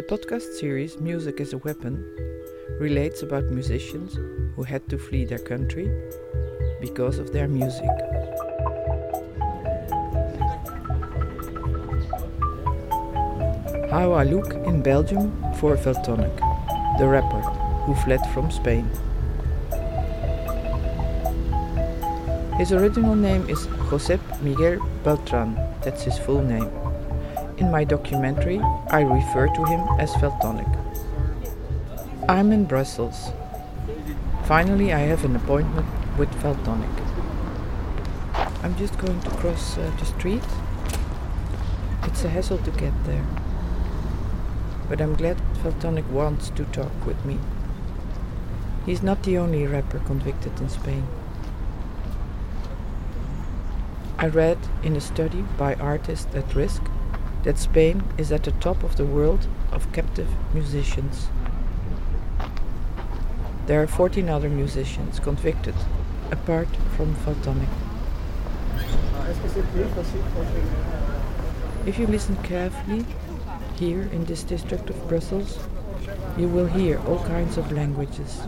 The podcast series Music as a Weapon relates about musicians who had to flee their country because of their music. How I look in Belgium for Valtonyc, the rapper who fled from Spain. His original name is Josep Miguel Beltran, that's his full name. In my documentary, I refer to him as Valtonyc. I'm in Brussels. Finally, I have an appointment with Valtonyc. I'm just going to cross uh, the street. It's a hassle to get there. But I'm glad Valtonyc wants to talk with me. He's not the only rapper convicted in Spain. I read in a study by Artists at Risk that Spain is at the top of the world of captive musicians. There are 14 other musicians convicted, apart from Valtonyc. If you listen carefully, here in this district of Brussels, you will hear all kinds of languages.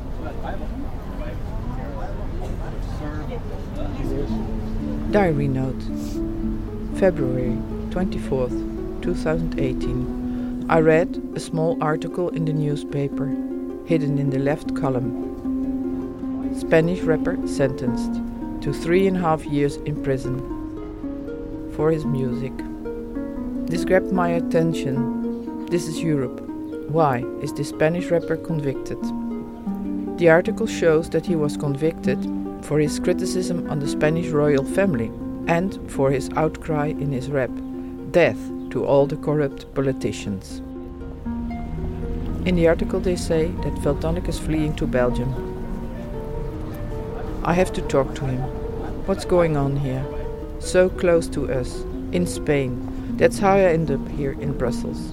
Diary note February 24th, 2018. I read a small article in the newspaper, hidden in the left column. Spanish rapper sentenced to three and a half years in prison for his music. This grabbed my attention. This is Europe. Why is the Spanish rapper convicted? The article shows that he was convicted for his criticism on the Spanish royal family and for his outcry in his rap Death to all the corrupt politicians. In the article, they say that Valtonyc is fleeing to Belgium. I have to talk to him. What's going on here? So close to us, in Spain. That's how I end up here in Brussels.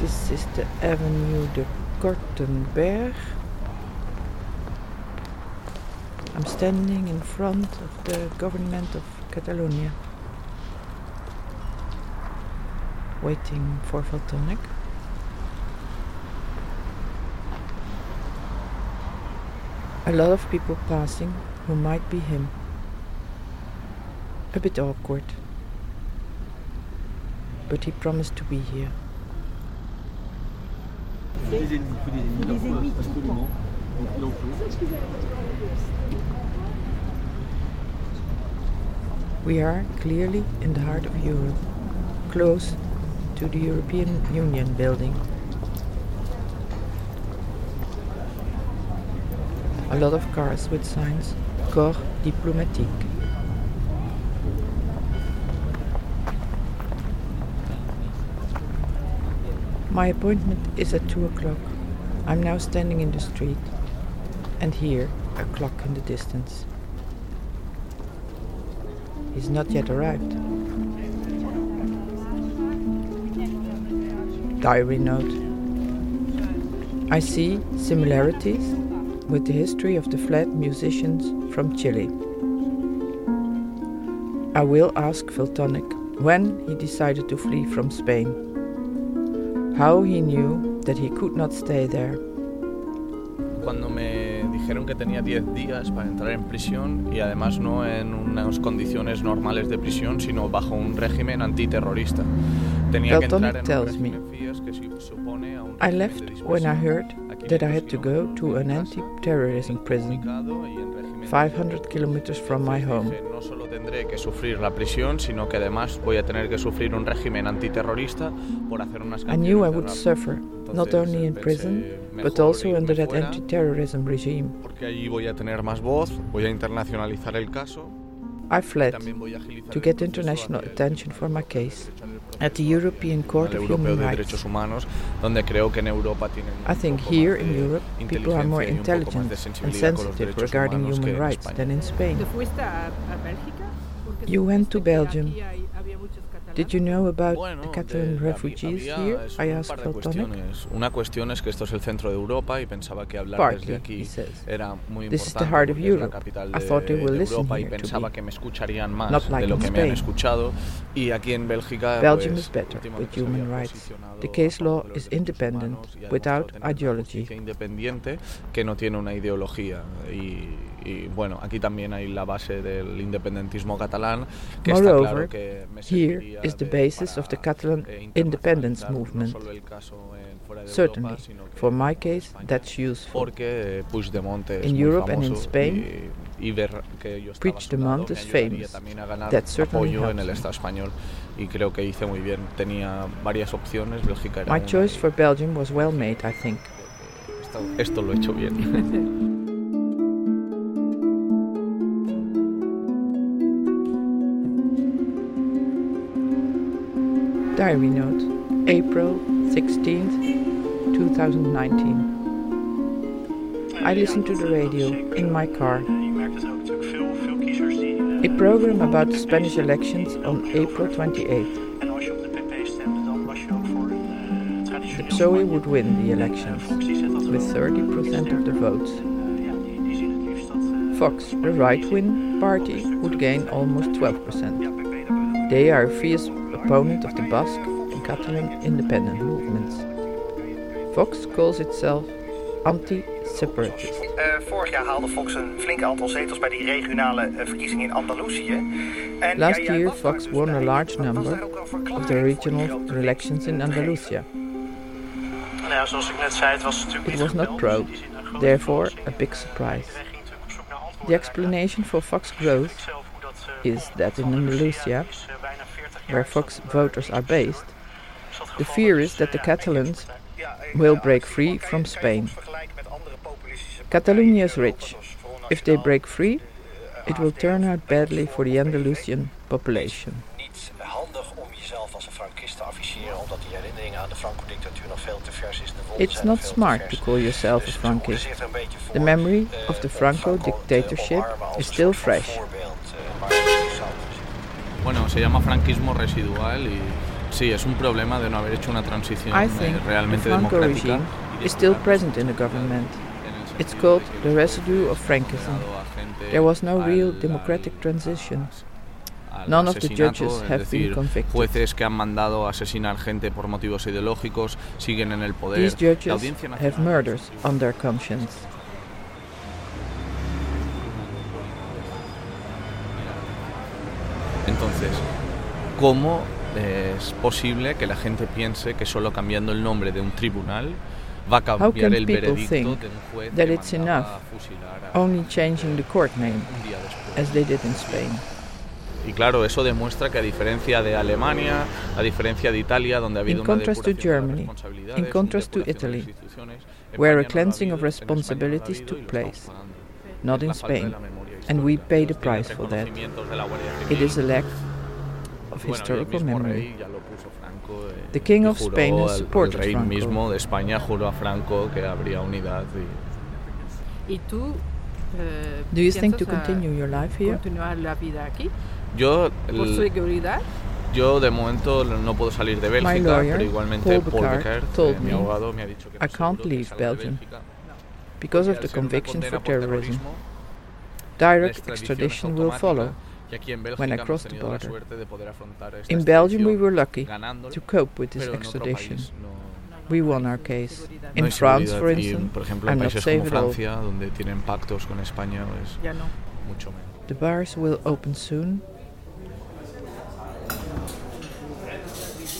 This is the Avenue de Kortenberg. I'm standing in front of the government of Catalonia, waiting for Valtonyc. A lot of people passing who might be him. A bit awkward. But he promised to be here. We are clearly in the heart of Europe, close to the European Union building. A lot of cars with signs Corps Diplomatique. My appointment is at 2 o'clock. I'm now standing in the street and hear a clock in the distance. He's not yet arrived. Diary note. I see similarities with the history of the flat musicians from Chile. I will ask Valtonyc when he decided to flee from Spain, how he knew that he could not stay there. Dijeron que tenía 10 días para entrar en prisión y además no en unas condiciones normales de prisión, sino bajo un régimen antiterrorista. Tenía que entrar en tells me, I left when I heard that I had to go to an anti terrorism prison ubicado y en régimen de 500 kilometers from my home. No solo tendré que sufrir la prisión, sino que además voy a tener que sufrir un régimen antiterrorista por hacer unas I knew I would suffer, not only in prison, but also under that anti terrorism regime. Porque allí voy a tener más voz, voy a internacionalizar el caso. I fled También voy a agilizar to get international attention for my case at the European Court of Human Rights. Derechos Humanos, donde creo que en Europa tienen I think here in Europe people are more inteligencia y un poco más intelligent and sensibilidad con los sensitive regarding human rights than in Spain. ¿Te fuiste a, a Bélgica? Porque You went to Belgium. Did you know about Bueno, the Catalan de- refugees había- here? I un asked par de Valtonic. cuestiones. Una cuestión es que esto es el centro de Europa y pensaba que hablar Partly, desde aquí era muy This is the importante heart of porque es la Europe. capital I de, thought they will de listen Europa y pensaba me. que me escucharían más Not like de lo que me han Spain. escuchado y aquí en Bélgica Belgium pues, is better with human rights. The case law is independent without ideology. independiente que no tiene una ideología y, y, bueno aquí también hay la base del independentismo catalán que está Moreover, claro que me here is the basis of the Catalan eh, independence no movement. Certainly, Europa, for my case, that's useful. porque Puigdemont es In Europe and in Spain, y, y ver que yo Puigdemont is famous. también a ganar That certainly apoyo en helps el me. Estado español y creo que hice muy bien tenía varias opciones Bélgica era My choice for Belgium was well made, I think. esto, esto lo he hecho bien Diary note, April 16th, 2019. I listened to the radio in my car. A program about the Spanish elections on April 28th. The PSOE would win the elections with 30% of the votes. Vox, the right-wing party, would gain almost 12%. They are fierce opponent of the Basque and Catalan independent movements. Vox calls itself anti-separatist. Eh, vorig jaar haalde Vox een flink aantal zetels bij die regionale eh, verkiezingen in Andalusië. En, Last year, was daar Vox won a large number daar ook al voor of the regional elections in? Andalusia. Nou zoals ik net zei, het was natuurlijk It was not pro, dus in die zin een grote therefore a big surprise. Wij gingen natuurlijk op zoek naar antwoorden The explanation for Vox growth zelf hoe dat, eh, is that in Andalusia, where Vox eh, voters are based, the fear is that eh, the Catalans eh, will break free from Spain. Vox vergelijken met andere populistische Catalonia is rich. Europa, zoals Front If they break free, eh, it will turn out badly for the Andalusian population. niet handig om jezelf als een Frankist te afficheren, omdat die herinnering aan de Franco-dictatuur nog veel te vers is. De wonden It's not nog veel te smart to call yourself a Frankist. er een beetje voor, The memory eh, of the Franco dictatorship is still fresh. Bueno, se llama franquismo residual y sí, es un problema de no haber hecho una transición eh, realmente democrática. is still present in the government. It's called the residue of gente There was no real al- democratic transition. None of the judges es have decir, been convicted. jueces que han mandado asesinar gente por motivos ideológicos siguen en el poder. These judges have murders on their conscience. Entonces, ¿cómo es posible que la gente piense que solo cambiando el nombre de un tribunal va a cambiar el veredicto de un juez that que it's enough a fusilar a Only changing the court name, un día después? as they did in Spain. Y claro, eso demuestra que a diferencia de Alemania, a diferencia de Italia, donde ha habido In una contrast to de las Germany, in una contrast to Italy, where a cleansing of responsibilities took place, not in Spain, and we pay the price for that. It is a lack of Bueno, y el historical memory. rey ya lo puso Franco, eh, The King y of Spain has al- supported El rey Franco. mismo de España juró a Franco que habría unidad. Y ¿Y tú eh, Do you think to continue your life eh, here? continuar la vida aquí yo, por seguridad? yo de momento no puedo salir de Bélgica, lawyer, pero igualmente Paul Paul Bekaert, Bekaert, told eh, mi abogado, me ha dicho que I es can't leave Belgium because of the al ser una conviction for terrorism. Direct extradition will follow. Y aquí en when I crossed the border. suerte de poder afrontar esta In Belgium, we were lucky to cope with this pero en otro extradition. We won our case. In France, for Y, instance, por ejemplo, en I'm not safe at all. Francia, donde tienen pactos con España, es Ya no. mucho menos. The bars will open soon.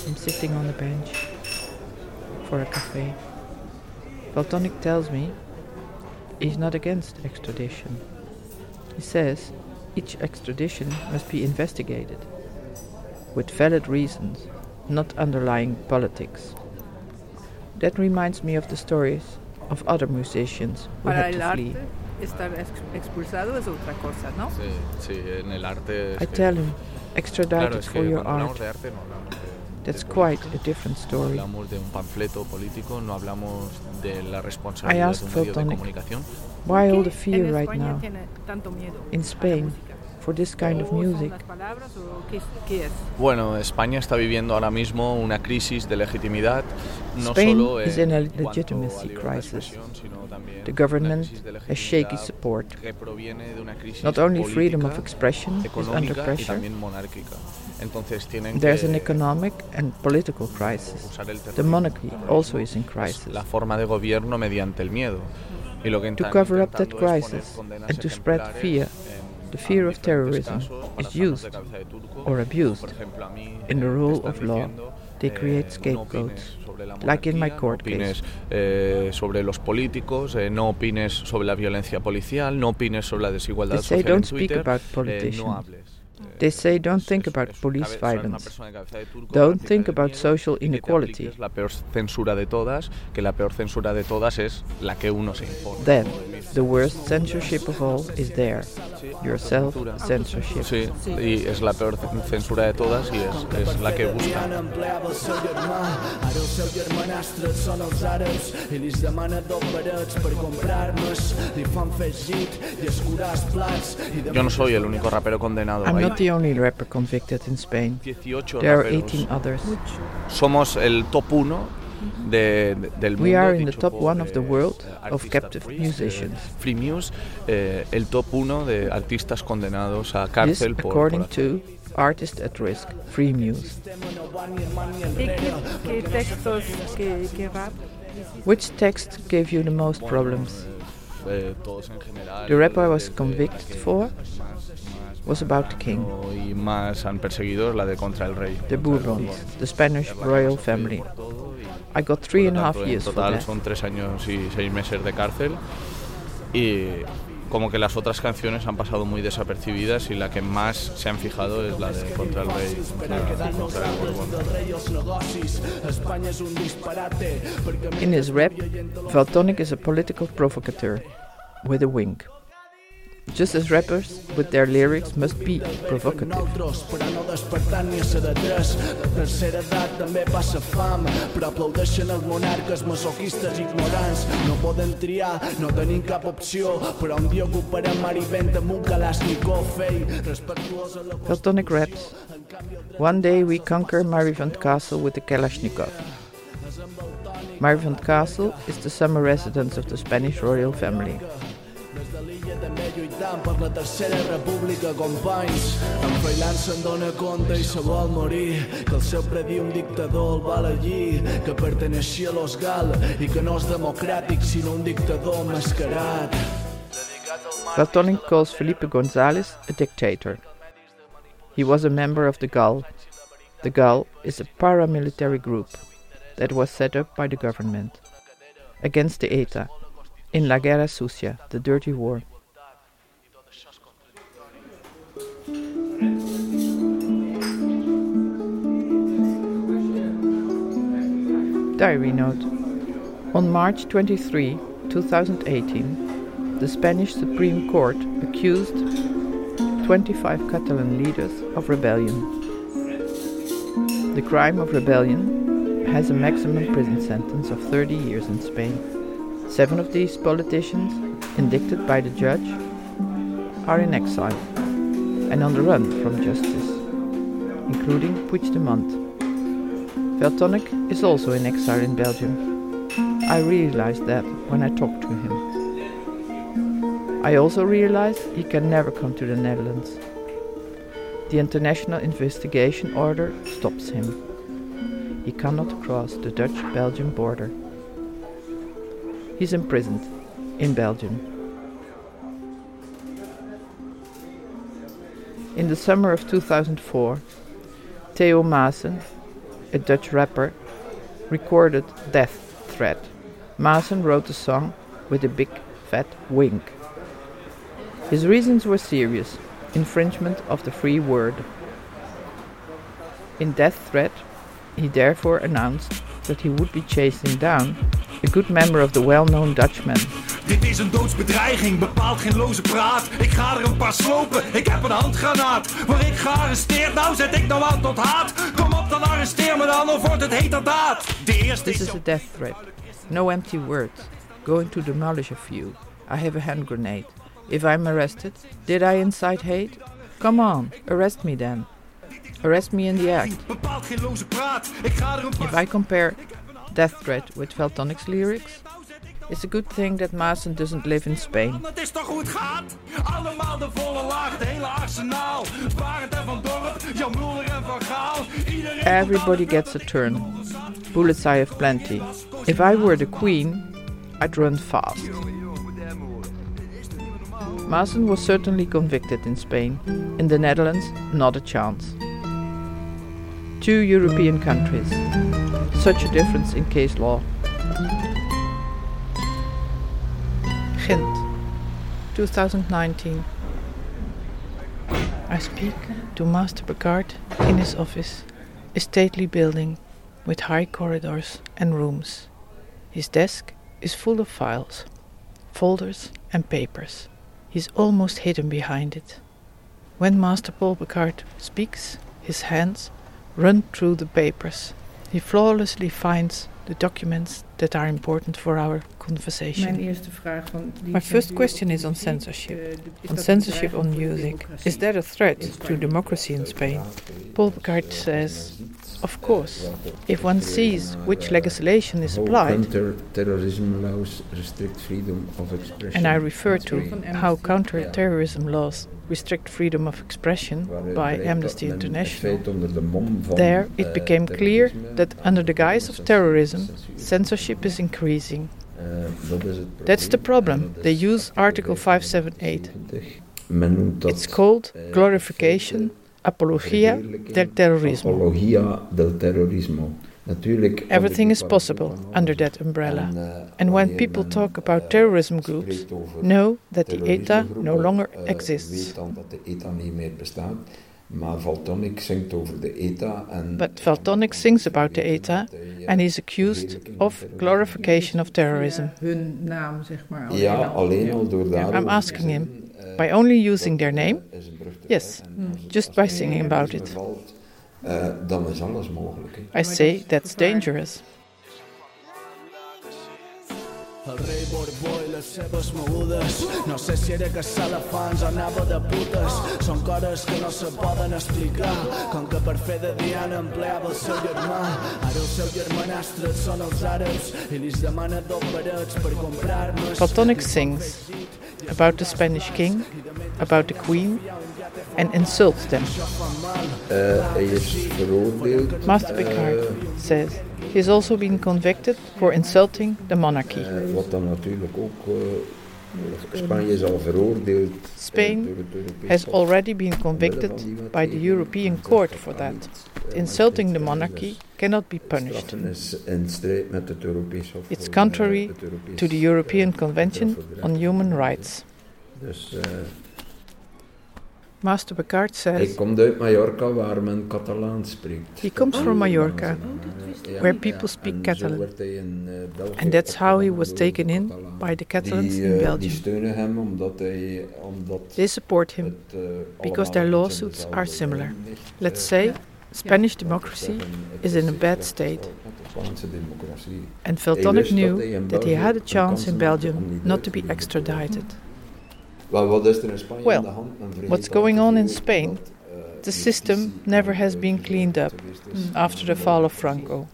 I'm sitting on the bench for a cafe. Valtonyc tells me he's not against extradition. He says each extradition must be investigated with valid reasons, not underlying politics. That reminds me of the stories of other musicians who Para had to flee. estar expulsado es otra cosa, ¿no? Sí, sí, en el arte. I que- tell him, extradited claro, for your art. Arte, no That's quite a different story. hablamos de un panfleto político, no hablamos de la responsabilidad de asked un medio de comunicación. Why all the fear right España now? tiene tanto miedo In Spain, música? For this kind of music? Las palabras o qué, qué es? Bueno, España está viviendo ahora mismo una crisis de legitimidad, no Spain solo is in a legitimacy crisis. expresión, sino también The government has shaky support. que proviene de una crisis Not only freedom of expression is under pressure. Entonces there's an economic and political crisis. The monarchy also is in crisis. la forma de gobierno mediante el miedo. Y lo que To cover up that intentando es poner crisis and to spread fear, the fear of terrorism is used cabeza de turco. or abused. Por ejemplo, a mí, In the rule of law, they create scapegoats, opines sobre la like in my court case. eh, sobre los políticos, eh, no opines sobre la violencia policial, no opines sobre la desigualdad They say social en don't speak about eh, politicians. They say don't think about police cabe- ser una violence. persona de cabeza de turco, Don't think about social inequality. apliques la peor censura de todas, que la peor censura de todas es la que uno se impone. Then, the worst censorship of all is there your self censorship. Sí, y es la peor censura de todas y es, es la que busca. empleava el seu germà ara el seu germanastre són els àrabs i li demana dos parets per comprar-nos li fan fer git i escurar els plats i Yo no soy el único rapero condenado. I'm Hay not the only rapper convicted in Spain. There are 18 others. Somos el top 1 de, de- del mundo. We are in the top one of the eh, world of captive free, eh, musicians. Freemuse, eh, el top 1 de artistas condenados a This cárcel por, according por to Artist at Risk, Freemuse. ¿Y qué, qué textos, qué, qué rap? Which text gave you the most problems? eh, todos en general. The rapper I was convicted for es más- was about the king, y más han perseguido la de contra el rey. the Bourbons, the Spanish royal family. I got three and a half years for that. son tres años y seis meses de cárcel y como que las otras canciones han pasado muy desapercibidas y la que más se han fijado es la de Contra el Rey, In his rap, Valtonic is a political provocateur with a wink. Just as rappers, with their lyrics, must be provocative. però no despertant ni a ser de tres de tercera edat també passa fam però aplaudeixen els monarques masoquistes ignorants no poden triar, no tenim cap opció però un dia ocuparem mar amb un Kalashnikov ei, respectuós a la Valtonyc raps. One day we conquer Marivent Castle with the Kalashnikov. Marivent Castle is the summer residence of the Spanish royal family. Lluitant per la tercera república, companys. En Freiland se'n dona compte i se vol morir, que el seu predí un dictador el va que perteneixia a los Gal i que no és democràtic sinó un dictador mascarat. Calls Felipe González a dictator. He was a member of the GAL. The GAL is a paramilitary group that was set up by the government against the ETA in La Guerra Sucia, the dirty war. Diary note. On March 23, 2018, the Spanish Supreme Court accused 25 Catalan leaders of rebellion. The crime of rebellion has a maximum prison sentence of 30 years in Spain. Seven of these politicians, indicted by the judge, are in exile and on the run from justice, including Puigdemont. Valtonyc is also in exile in Belgium. I realized that when I talked to him. I also realized he can never come to the Netherlands. The international investigation order stops him. He cannot cross the Dutch Belgian border. He's imprisoned in Belgium. In the summer of 2004, Theo Maassen, a Dutch rapper, recorded Death Threat. Maassen wrote the song with a big fat wink. His reasons were serious infringement of the free word. In Death Threat, he therefore announced that he would be chasing down a good member of the well known Dutchman. Dit is een doodsbedreiging, geen loze praat. Ik ga er een paar slopen, ik heb een handgranaat. Ik gearresteerd, nou zet ik nou aan tot haat. Kom op, dan arresteer me dan, of wordt het heterdaad. De eerste This is... a death threat. No empty words. Going to demolish a few. I have a hand grenade. If I'm arrested, did I incite hate? Come on, arrest me then. Arrest me in the act. Er if I compare Death Threat with Valtonyc's lyrics, it's a good thing that Maassen doesn't live in Spain. Everybody gets a turn. Bullets I have plenty. If I were the queen, I'd run fast. Maassen was certainly convicted in Spain. In the Netherlands, not a chance. Two European countries. Such a difference in case law. Ghent, 2019. I speak to Master Bekaert in his office, a stately building with high corridors and rooms. His desk is full of files, folders, and papers. He's almost hidden behind it. When Master Paul Bekaert speaks, his hands run through the papers. He flawlessly finds the documents that are important for our conversation. My first question is on censorship. On censorship on music. Is that a threat to democracy in Spain? Paul Bekaert says, of course, if one sees which legislation is applied, and I refer to how counter-terrorism laws restrict freedom of expression by Amnesty International, there it became clear that under the guise of terrorism, censorship is increasing. That's the problem. They use Article 578. It's called glorification, apologia del terrorismo. Everything is possible under that umbrella. And when people talk about terrorism groups, know that the ETA no longer exists. But Valtonyc sings about the ETA and is accused of glorification of terrorism. I'm asking him, by only using their name? Yes, hmm. just by singing about it. I say that's dangerous. El rei Borbó i les seves mogudes. No sé si era que elefants o anava de putes. Són coses que no se poden explicar. Com que per fer de Diana empleava el seu germà. Ara el seu germanastre són els àrabs I li demana dos parets per comprar-nos Valtonyc sings about the Spanish king, about the queen and insults them. Master Bekaert says he's also been convicted for insulting the monarchy. Spain has already been convicted by the European Court for that. Insulting the monarchy cannot be punished. It's contrary to the European Convention on Human Rights. Master Bekaert says he comes from Mallorca, where people speak Catalan, and that's how he was taken in by the Catalans in Belgium. They support him because their lawsuits are similar. Let's say Spanish democracy is in a bad state. And Valtonyc knew that he had a chance in Belgium not to be extradited. Well, what's going on in Spain? The system never has been cleaned up after the fall of Franco.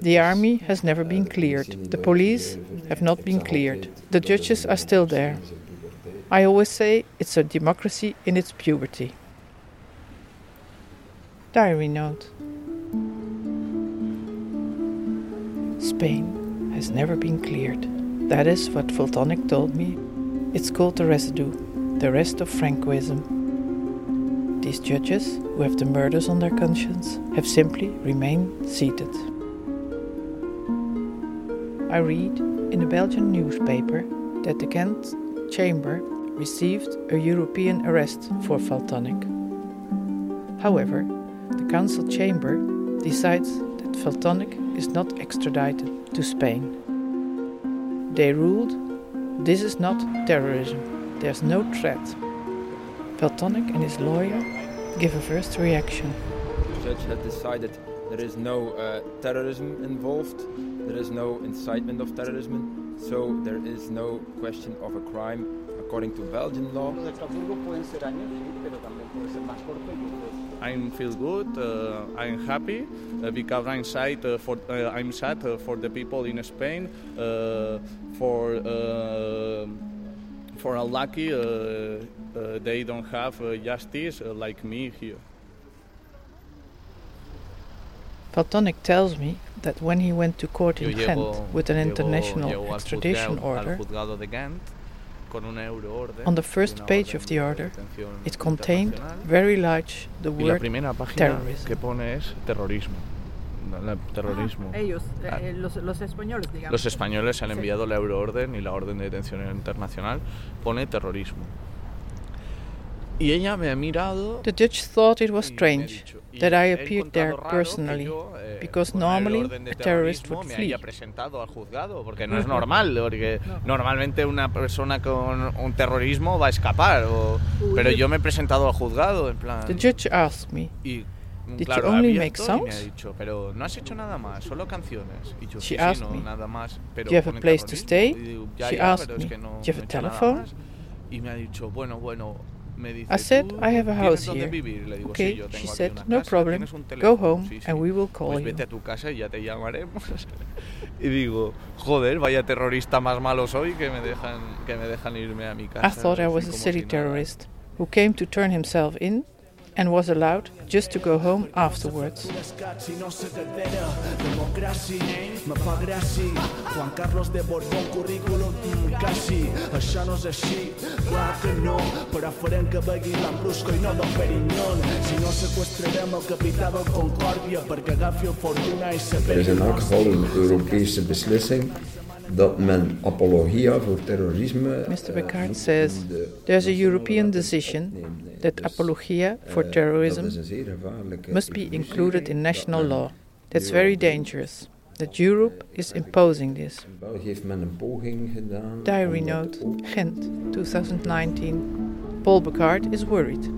The army has never been cleared. The police have not been cleared. The judges are still there. I always say it's a democracy in its puberty. Diary note Spain has never been cleared. That is what Valtonyc told me. It's called the residue, the rest of Francoism. These judges, who have the murders on their conscience, have simply remained seated. I read in a Belgian newspaper that the Ghent Chamber received a European arrest for Valtonyc. However, the Council Chamber decides that Valtonyc is not extradited to Spain. They ruled this is not terrorism, there's no threat. Valtonyc and his lawyer give a first reaction. The judge had decided there is no uh, terrorism involved, there is no incitement of terrorism, so there is no question of a crime according to Belgian law. I feel good. Uh, I'm happy uh, because I'm sad uh, for uh, I'm sad uh, for the people in Spain uh, for for unlucky they don't have justice like me here. Valtonyc tells me that when he went to court in Ghent with an international extradition order, on the first page of the order, it contained very large the word terrorism. que pone es terrorismo. terrorismo. Ah, ellos, eh, ah. los, los, españoles, digamos. Los españoles han enviado sí. la euroorden y la orden de detención internacional pone terrorismo. The judge thought it was strange that I appeared there personally, eh, because normally a terrorist would flee. haya presentado al juzgado, porque no es normal, porque normalmente una persona con un terrorismo va a escapar, pero yo me he presentado al juzgado, en plan. The judge asked me. Y, Did you only make abierto y me songs? pero no has hecho nada más, solo canciones. She asked me, nada más. Pero "Do you have a place to terrorismo". stay? Y digo, ya, She asked me, "Do you have a he hecho nada telephone?" Y me ha dicho, bueno, bueno, I said, I have a house here. digo, Okay, sí, she said, no casa, problem. Go home Sí, sí. and we will call Pues you. vete a tu casa y ya te llamaremos. y digo, joder, vaya terrorista más malo soy que me dejan, que me dejan irme a mi casa. I thought I was a city terrorist who came to turn himself in and was allowed just to go home afterwards. Beslissing dat men apologia voor terrorisme. Mr. eh, Bekaert says there's a European decision that apologia for eh, terrorism dat is een zeer gevaarlijke must be included in national law. That's very dangerous. That Europe is imposing this. In België heeft men een poging gedaan. Diary note, Ghent, 2019. Paul Bekaert is worried.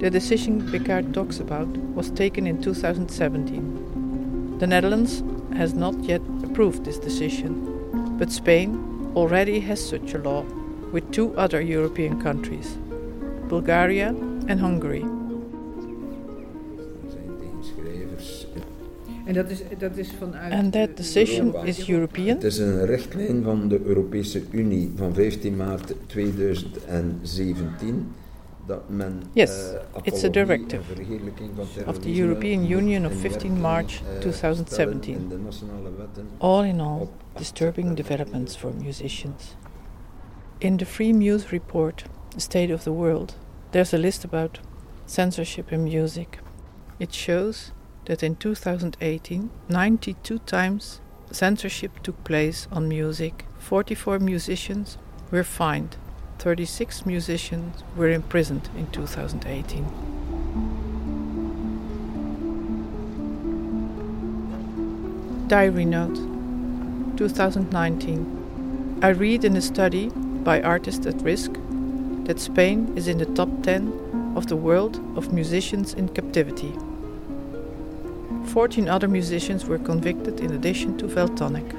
The decision Bekaert talks about was taken in 2017. The Netherlands has not yet approved this decision, but Spain already has such a law with two other European countries, Bulgaria and Hungary. Zijn tegenschrijvers. En dat is, dat is vanuit... And that decision is European. Het is een richtlijn van de Europese Unie van 15 maart 2017 dat men Yes, eh, it's a directive en verheerlijking van of the European Union of 15 March eh, 2017. stellen in de nationale wetten All in all, disturbing developments for musicians. In the Freemuse report, State of the World, there's a list about censorship in music. It shows that in 2018, 92 times censorship took place on music. 44 musicians were fined. 36 musicians were imprisoned in 2018. Diary note 2019. I read in a study by Artists at Risk that Spain is in the top 10 of the world of musicians in captivity. 14 other musicians were convicted in addition to Valtonyc.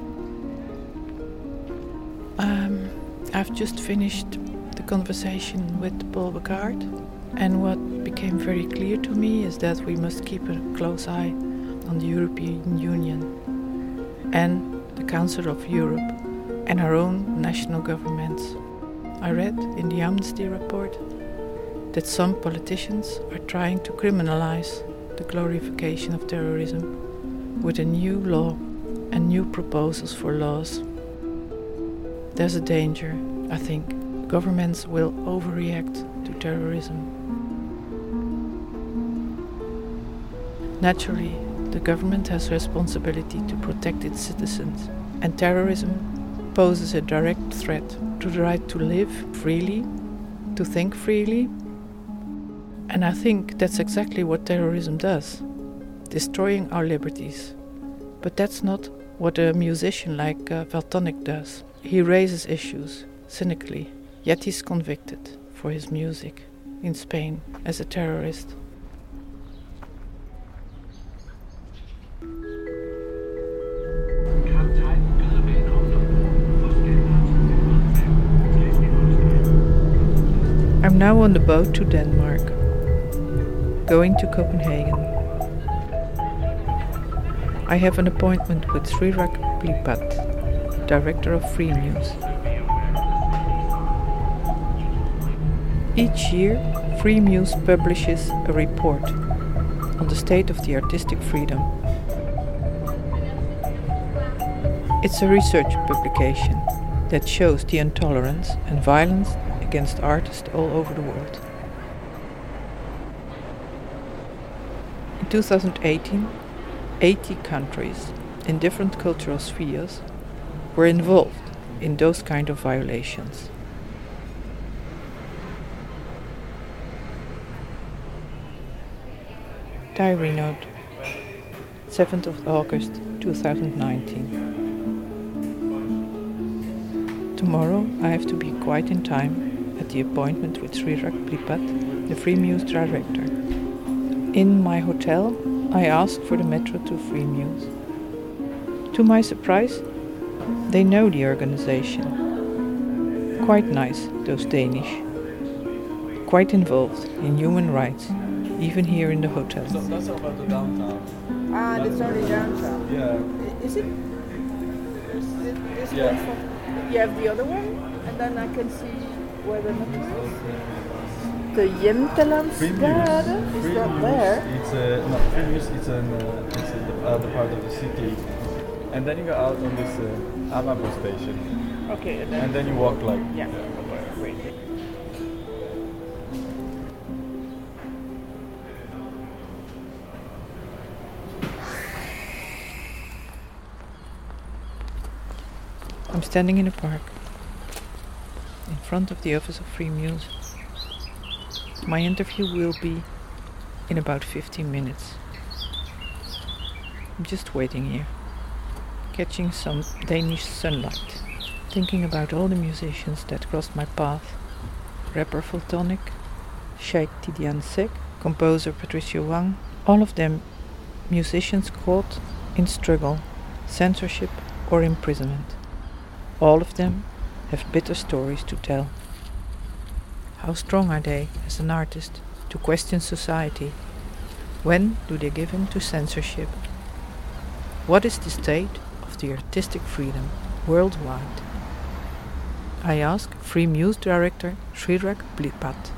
Um, I've just finished conversation with Paul Bekaert, and what became very clear to me is that we must keep a close eye on the European Union and the Council of Europe and our own national governments. I read in the Amnesty report that some politicians are trying to criminalize the glorification of terrorism with a new law and new proposals for laws. There's a danger, I think. Governments will overreact to terrorism. Naturally, the government has responsibility to protect its citizens, and terrorism poses a direct threat to the right to live freely, to think freely. And I think that's exactly what terrorism does destroying our liberties. But that's not what a musician like uh, Valtonyc does. He raises issues cynically, yet he's convicted for his music in Spain as a terrorist. I'm now on the boat to Denmark, going to Copenhagen. I have an appointment with Srirak Plipat, director of Freemuse. Each year, Freemuse publishes a report on the state of the artistic freedom. It's a research publication that shows the intolerance and violence against artists all over the world. In 2018, 80 countries in different cultural spheres were involved in those kind of violations. Diary note 7th of August 2019. Tomorrow I have to be quite in time at the appointment with Srirak Plipat, the Free Freemuse director. In my hotel, I ask for the metro to Free Freemuse. To my surprise, they know the organization. Quite nice, those Danish. Quite involved in human rights even here in the hotel. So that's about the downtown. Ah, that's only downtown. Yeah. Is it? Is it Yeah. one? For, you have the other one, and then I can see where the metro is. The Jemtelandsgade is that there? It's a no, Freemuse. It's an uh, it's in the other part of the city, and then you go out on this uh, Amagerbro station, Okay, and then, and then you walk like yeah. Wait. Standing in a park in front of the office of Freemuse. My interview will be in about 15 minutes. I'm just waiting here, catching some Danish sunlight, thinking about all the musicians that crossed my path. Rapper Valtonyc, Cheick Tidiane Seck, composer Patricio Wang, all of them musicians caught in struggle, censorship or imprisonment. All of them have bitter stories to tell. How strong are they as an artist to question society? When do they give in to censorship? What is the state of the artistic freedom worldwide? I ask Freemuse director Srirak Plipat.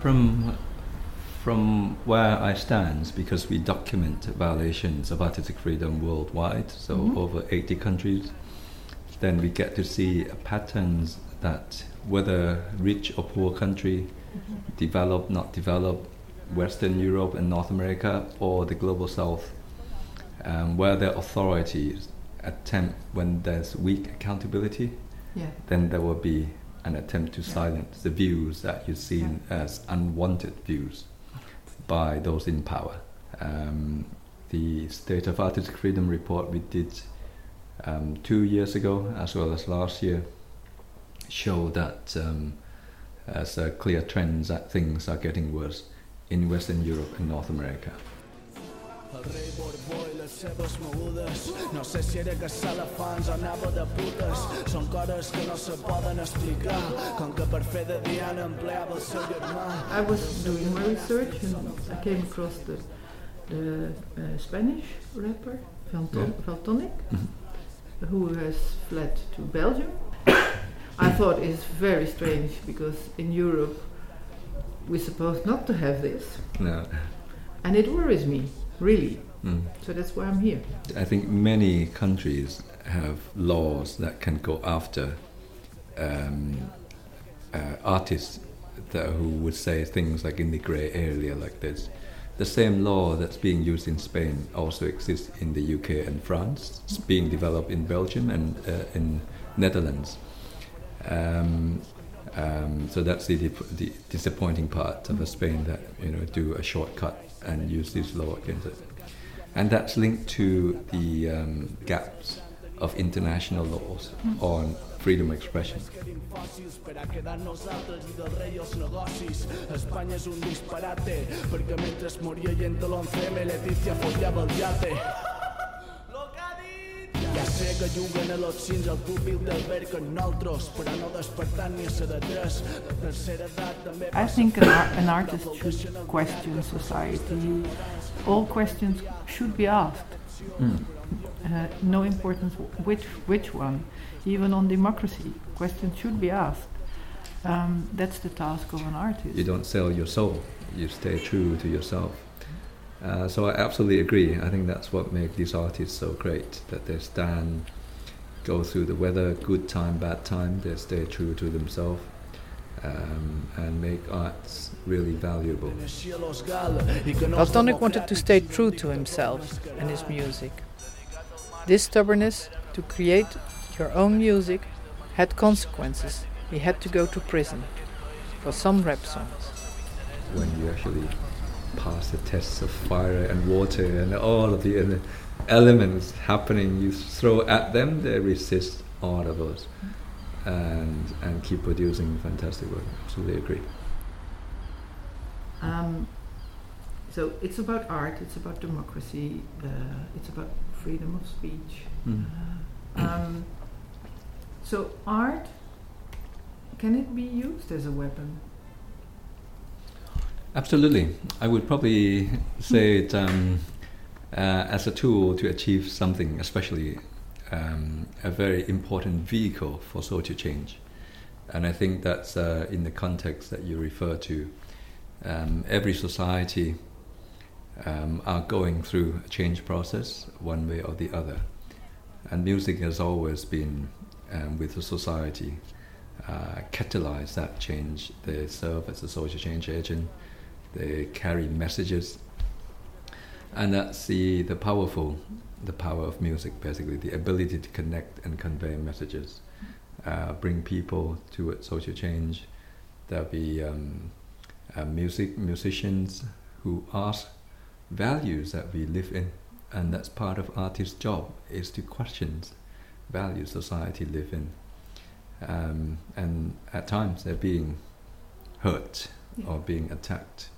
From from where I stand, because we document violations of artistic freedom worldwide, so Mhm. over 80 countries, then we get to see patterns that whether rich or poor country, developed, not developed, Western Europe and North America, or the global South, um, where the authorities attempt when there's weak accountability, Yeah. then there will be an attempt to silence the views that you see as unwanted views by those in power. Um, the State of Artistic Freedom report we did um, two years ago, as well as last year, show that um, as a clear trend that things are getting worse in Western Europe and North America. El rei Borbó i les seves mogudes No sé si era que salafans o anava de putes Són coses que no se poden explicar Com que per fer de Diana empleava el seu germà I was doing my research and I came across the, the uh, Spanish rapper Valton- Yeah. Valtonyc, Mhm. Who has fled to Belgium. I thought it's very strange because in Europe we're supposed not to have this, No. and it worries me really. Mm. So that's why I'm here. I think many countries have laws that can go after um, uh, artists that who would say things like in the grey area like this. The same law that's being used in Spain also exists in the UK and France. It's being developed in Belgium and uh, in Netherlands. Um, um, so that's the, the disappointing part of Spain that you know do a shortcut and use this law against it, and that's linked to the um, gaps of international laws on freedom of expression. Per a quedar nosaltres i del rei els negocis Espanya és un disparate perquè mentre moria gent de l'11M Letícia follava el Ja sé que juguen a los cims al públic d'alberguen nosaltres, però no despertant ni a ser de tres. La tercera edat també I think an, ar- an artist should question society. All questions should be asked. Mm. Uh, no importance which which one. Even on democracy, questions should be asked. Um, that's the task of an artist. You don't sell your soul. You stay true to yourself. Uh, so I absolutely agree. I think that's what makes these artists so great. That they stand, go through the weather, good time, bad time. They stay true to themselves, um, and make arts really valuable. Valtonyc wanted to stay true to himself and his music. This stubbornness to create your own music had consequences. He had to go to prison for some rap songs. when you actually pass the tests of fire and water and all of the elements happening you throw at them, they resist all of us and and keep producing fantastic work. Absolutely agree. Um, so it's about art, it's about democracy, uh, it's about freedom of speech. Mm. Um, so art, can it be used as a weapon? Absolutely. I would probably say it um, uh, as a tool to achieve something, especially um, a very important vehicle for social change. And I think that's uh, in the context that you refer to. Um, every society um, are going through a change process, one way or the other. And music has always been um, with the society, uh, catalyze that change. They serve as a social change agent they carry messages and that's the, the powerful the power of music basically the ability to connect and convey messages uh, bring people to social change there'll be um, uh, music musicians who ask values that we live in and that's part of artist's job is to question values society live in um, and at times they're being hurt or being attacked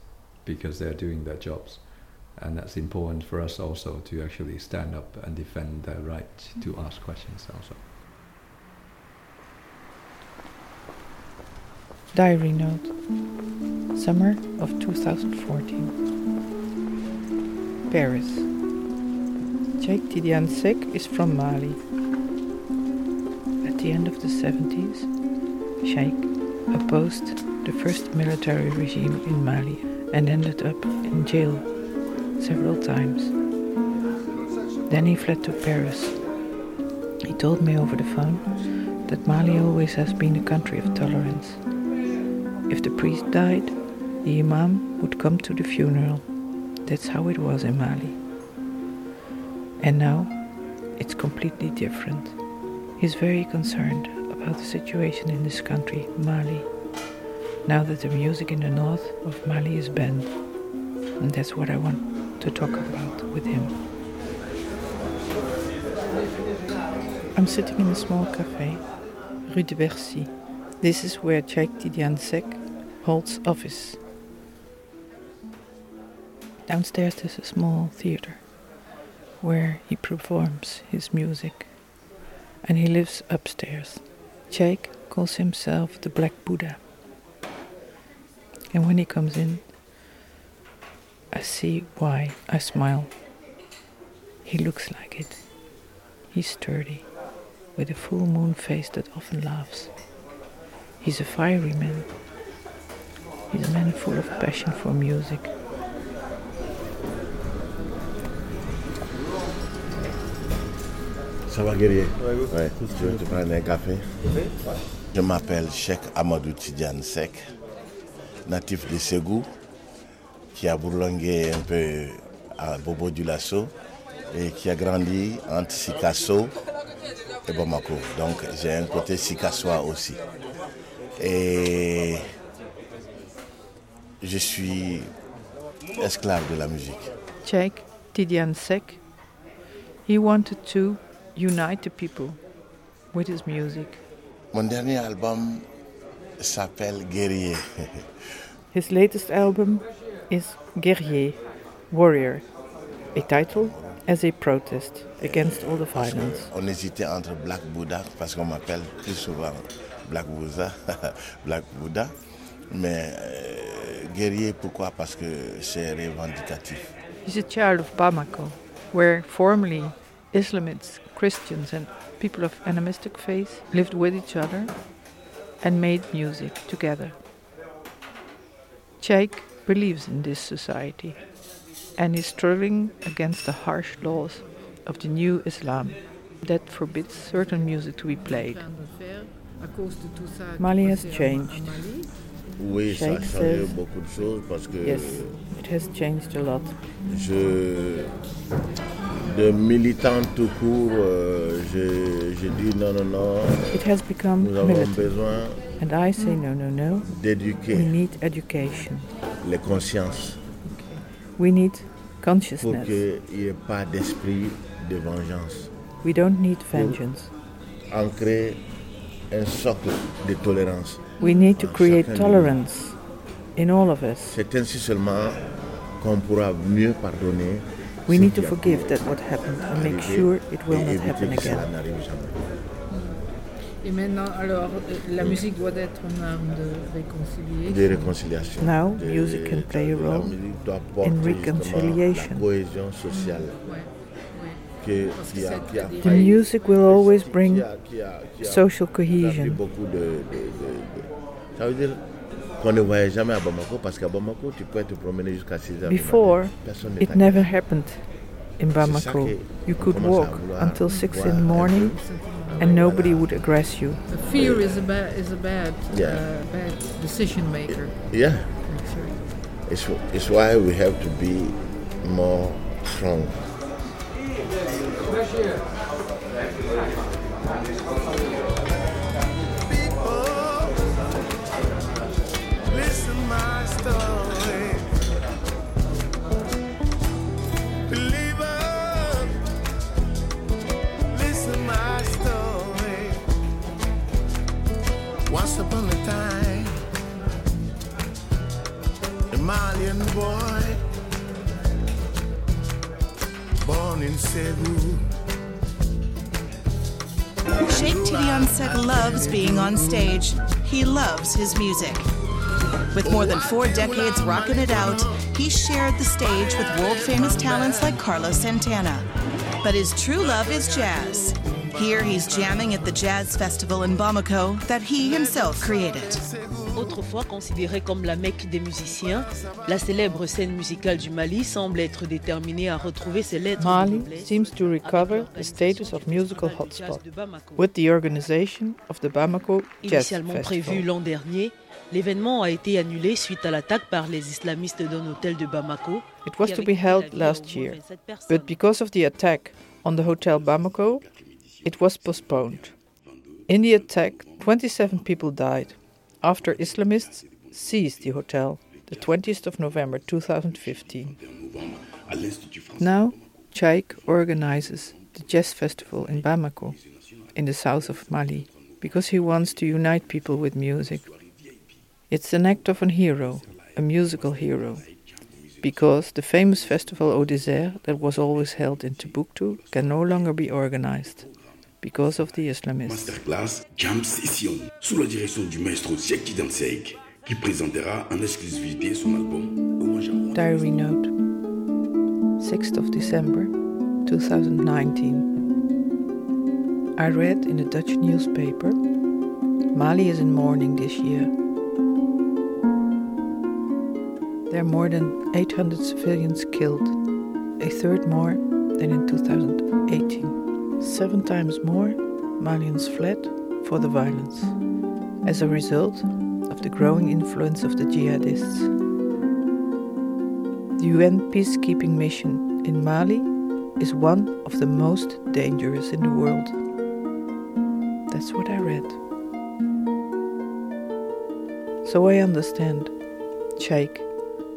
because they're doing their jobs. And that's important for us also to actually stand up and defend their right to ask questions also. Diary note Summer of 2014. Paris. Cheick Tidiane Seck is from Mali. At the end of the 70s, Cheick opposed the first military regime in Mali and ended up in jail several times. Then he fled to Paris. He told me over the phone that Mali always has been a country of tolerance. If the priest died, the imam would come to the funeral. That's how it was in Mali. And now it's completely different. He's very concerned about the situation in this country, Mali, now that the music in the north of Mali is banned. And that's what I want to talk about with him. I'm sitting in a small cafe, Rue de Bercy. This is where Cheick Tidiane Seck holds office. Downstairs there's a small theater where he performs his music. And he lives upstairs. Cheick calls himself the Black Buddha. And when he comes in, I see why I smile. He looks like it. He's sturdy, with a full moon face that often laughs. He's a fiery man. He's a man full of passion for music. Ça va guerrier Ouais, tu veux te prendre un café. Je m'appelle Cheikh Amadou Tidiane Sek, natif de Ségou, qui a bourlingué un peu à Bobo du Lasso et qui a grandi entre Sikasso et Bamako. Donc j'ai un côté Sikassois aussi. Et je suis esclave de la musique. Cheikh Tidiane Sek, he wanted to unite the people with his music. Mon dernier album s'appelle Guerrier. His latest album is Guerrier, Warrior, a title as a protest against all the violence. On hésitait entre Black Buddha, parce qu'on m'appelle plus souvent Black Buddha, Black Buddha. Mais euh, guerrier, pourquoi Parce que c'est revendicatif. He's a child of Bamako, where formerly Islamists, Christians, and people of animistic faith lived with each other and made music together. Cheick believes in this society and is struggling against the harsh laws of the new Islam that forbids certain music to be played. Mali has changed. Oui, ça a changé beaucoup de choses parce que yes, it has changed a lot. je, de militant tout court, euh, je, je dis non, non, non. It has become Nous avons militant. besoin And I say no, no, no. d'éduquer We need education. les consciences We need pour consciousness. qu'il n'y ait pas d'esprit de vengeance. We don't need vengeance. Ancrer un socle de tolérance. We need to create tolerance in all of us. C'est ainsi seulement qu'on pourra mieux pardonner. We need to forgive that what happened and make sure it will not happen again. Et maintenant, alors, euh, la musique doit être une arme de réconciliation. de réconciliation. Now, music can play a role musique doit porter in justement reconciliation. La cohésion sociale. Mm. Que, qui a, qui a The music will always bring social qui a pris cohesion. beaucoup de, de- de- de- Ça veut dire qu'on ne voyait jamais à Bamako parce qu'à Bamako, tu peux te promener jusqu'à 6 heures. Before. Personne it never happened in Bamako. You could walk until 6 in the morning and nobody would aggress you. Fear is a bad, is a bad, Yeah. uh, bad decision maker. Yeah. It's, it's why we have to be more strong. Stage. He loves his music. With more than four decades rocking it out, he shared the stage with world famous talents like Carlos Santana. But his true love is jazz. Here he's jamming at the Jazz Festival in Bamako that he himself created. Autrefois considérée comme la Mecque des musiciens, la célèbre scène musicale du Mali semble être déterminée à retrouver ses lettres. et Mali seems to recover the status of musical hotspot with the organization of the Bamako Jazz Initialement prévu l'an dernier, l'événement a été annulé suite à l'attaque par les islamistes d'un hôtel de Bamako. It was to be held last year, 27 personnes. but because of the attack on the hotel Bamako, it was postponed. In the attack, 27 people died after Islamists seized the hotel the 20th of November 2015. Now, Cheick organizes the jazz festival in Bamako, in the south of Mali, because he wants to unite people with music. It's an act of a hero, a musical hero, because the famous festival Au Désert that was always held in Timbuktu can no longer be organized because of the Islamists. Masterclass Jam Session, sous la direction du maestro Cheick Seck, qui présentera en exclusivité son album Hommage à Rwanda. Diary note 6th of December 2019. I read in a Dutch newspaper Mali is in mourning this year. There are more than 800 civilians killed, a third more than in 2018. Seven times more Malians fled for the violence as a result of the growing influence of the jihadists. The UN peacekeeping mission in Mali is one of the most dangerous in the world. That's what I read. So I understand Cheick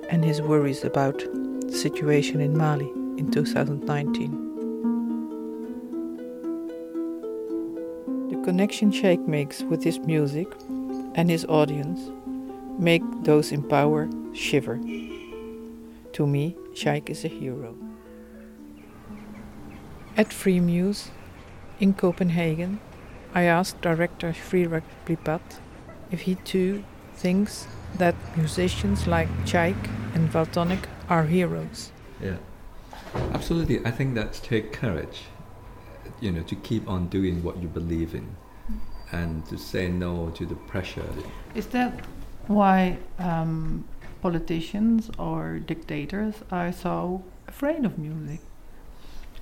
and his worries about the situation in Mali in 2019. Connection Cheick makes with his music and his audience make those in power shiver. To me, Cheick is a hero. At Freemuse in Copenhagen, I asked director Srirak Plipat if he too thinks that musicians like Cheick and Valtonyc are heroes. Yeah, absolutely. I think that's take courage, you know, to keep on doing what you believe in, and to say no to the pressure. Is that why um, politicians or dictators are so afraid of music?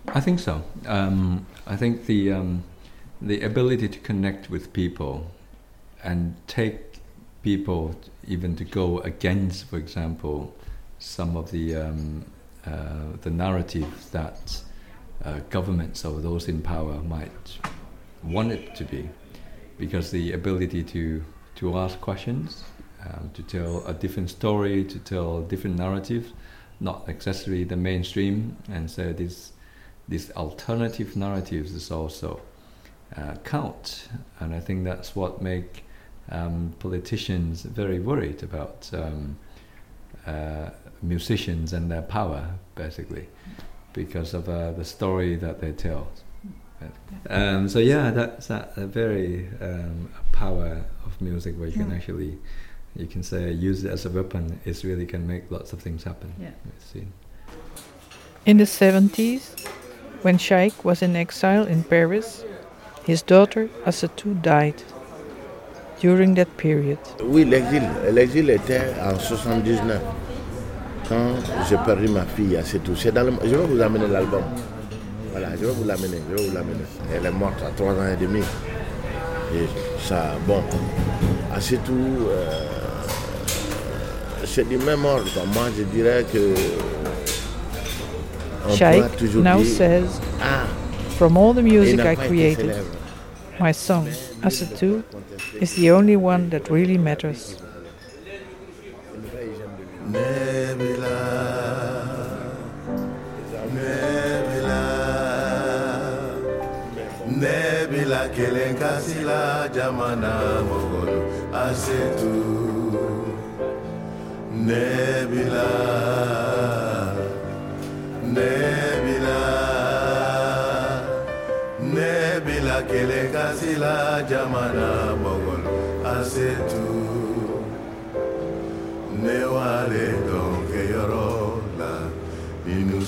I think so. Um, I think the um, the ability to connect with people and take people even to go against, for example, some of the um, uh, the narratives that uh, governments or those in power might want it to be, because the ability to to ask questions, um, to tell a different story, to tell different narratives, not necessarily the mainstream, and so this these alternative narratives is also uh, count, and I think that's what make um, politicians very worried about um, uh, musicians and their power, basically, because of uh, the story that they tell. Um, so yeah, that's a, a very um, power of music where you can Mm. actually, you can say use it as a weapon. It really can make lots of things happen. Yeah. In the 70s, when Cheick was in exile in Paris, his daughter Assatou died. During that period, Oui, l'exil. L'exil était en 79. Quand j'ai perdu ma fille, c'est tout. C'est dans le- Je vais vous amener l'album. Voilà, je vais vous l'amener. Je vais vous l'amener. Elle est morte à 3 ans et demi. Et ça, bon. Ah, c'est tout. euh, c'est du même ordre. Moi, je dirais que. on pourra Shaikh toujours now dire, says, Ah, From all the music I created, my song, Assatou, is the only one that really matters. Nebula, Nebula. Kelenkasila jamana mogolo asetu. Nebula, Nebula, Nebula kelenkasila jamana mogolo asetu. ne donke yorola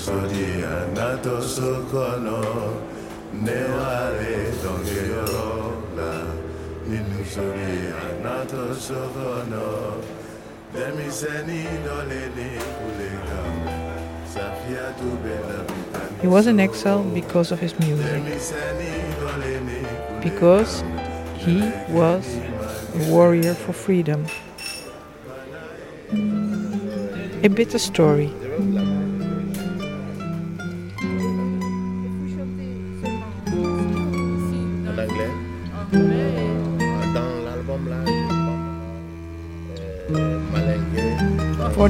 inusodi anato sokono ne wale donke yorola inusodi anato sokono demiseni doleni kulega safia tu bela He was in exile because of his music, because he was a warrior for freedom. A bitter story.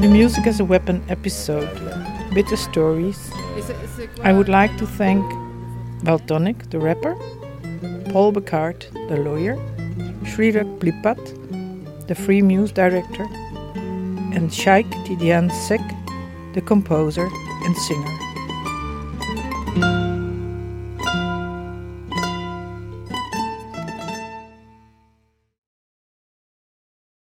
The Music as a Weapon episode, Bitter Stories, I would like to thank Valtonyc, the rapper, Paul Bekaert, the lawyer, Srirak Plipat, the Freemuse director, and Cheick Tidiane Seck, the composer and singer.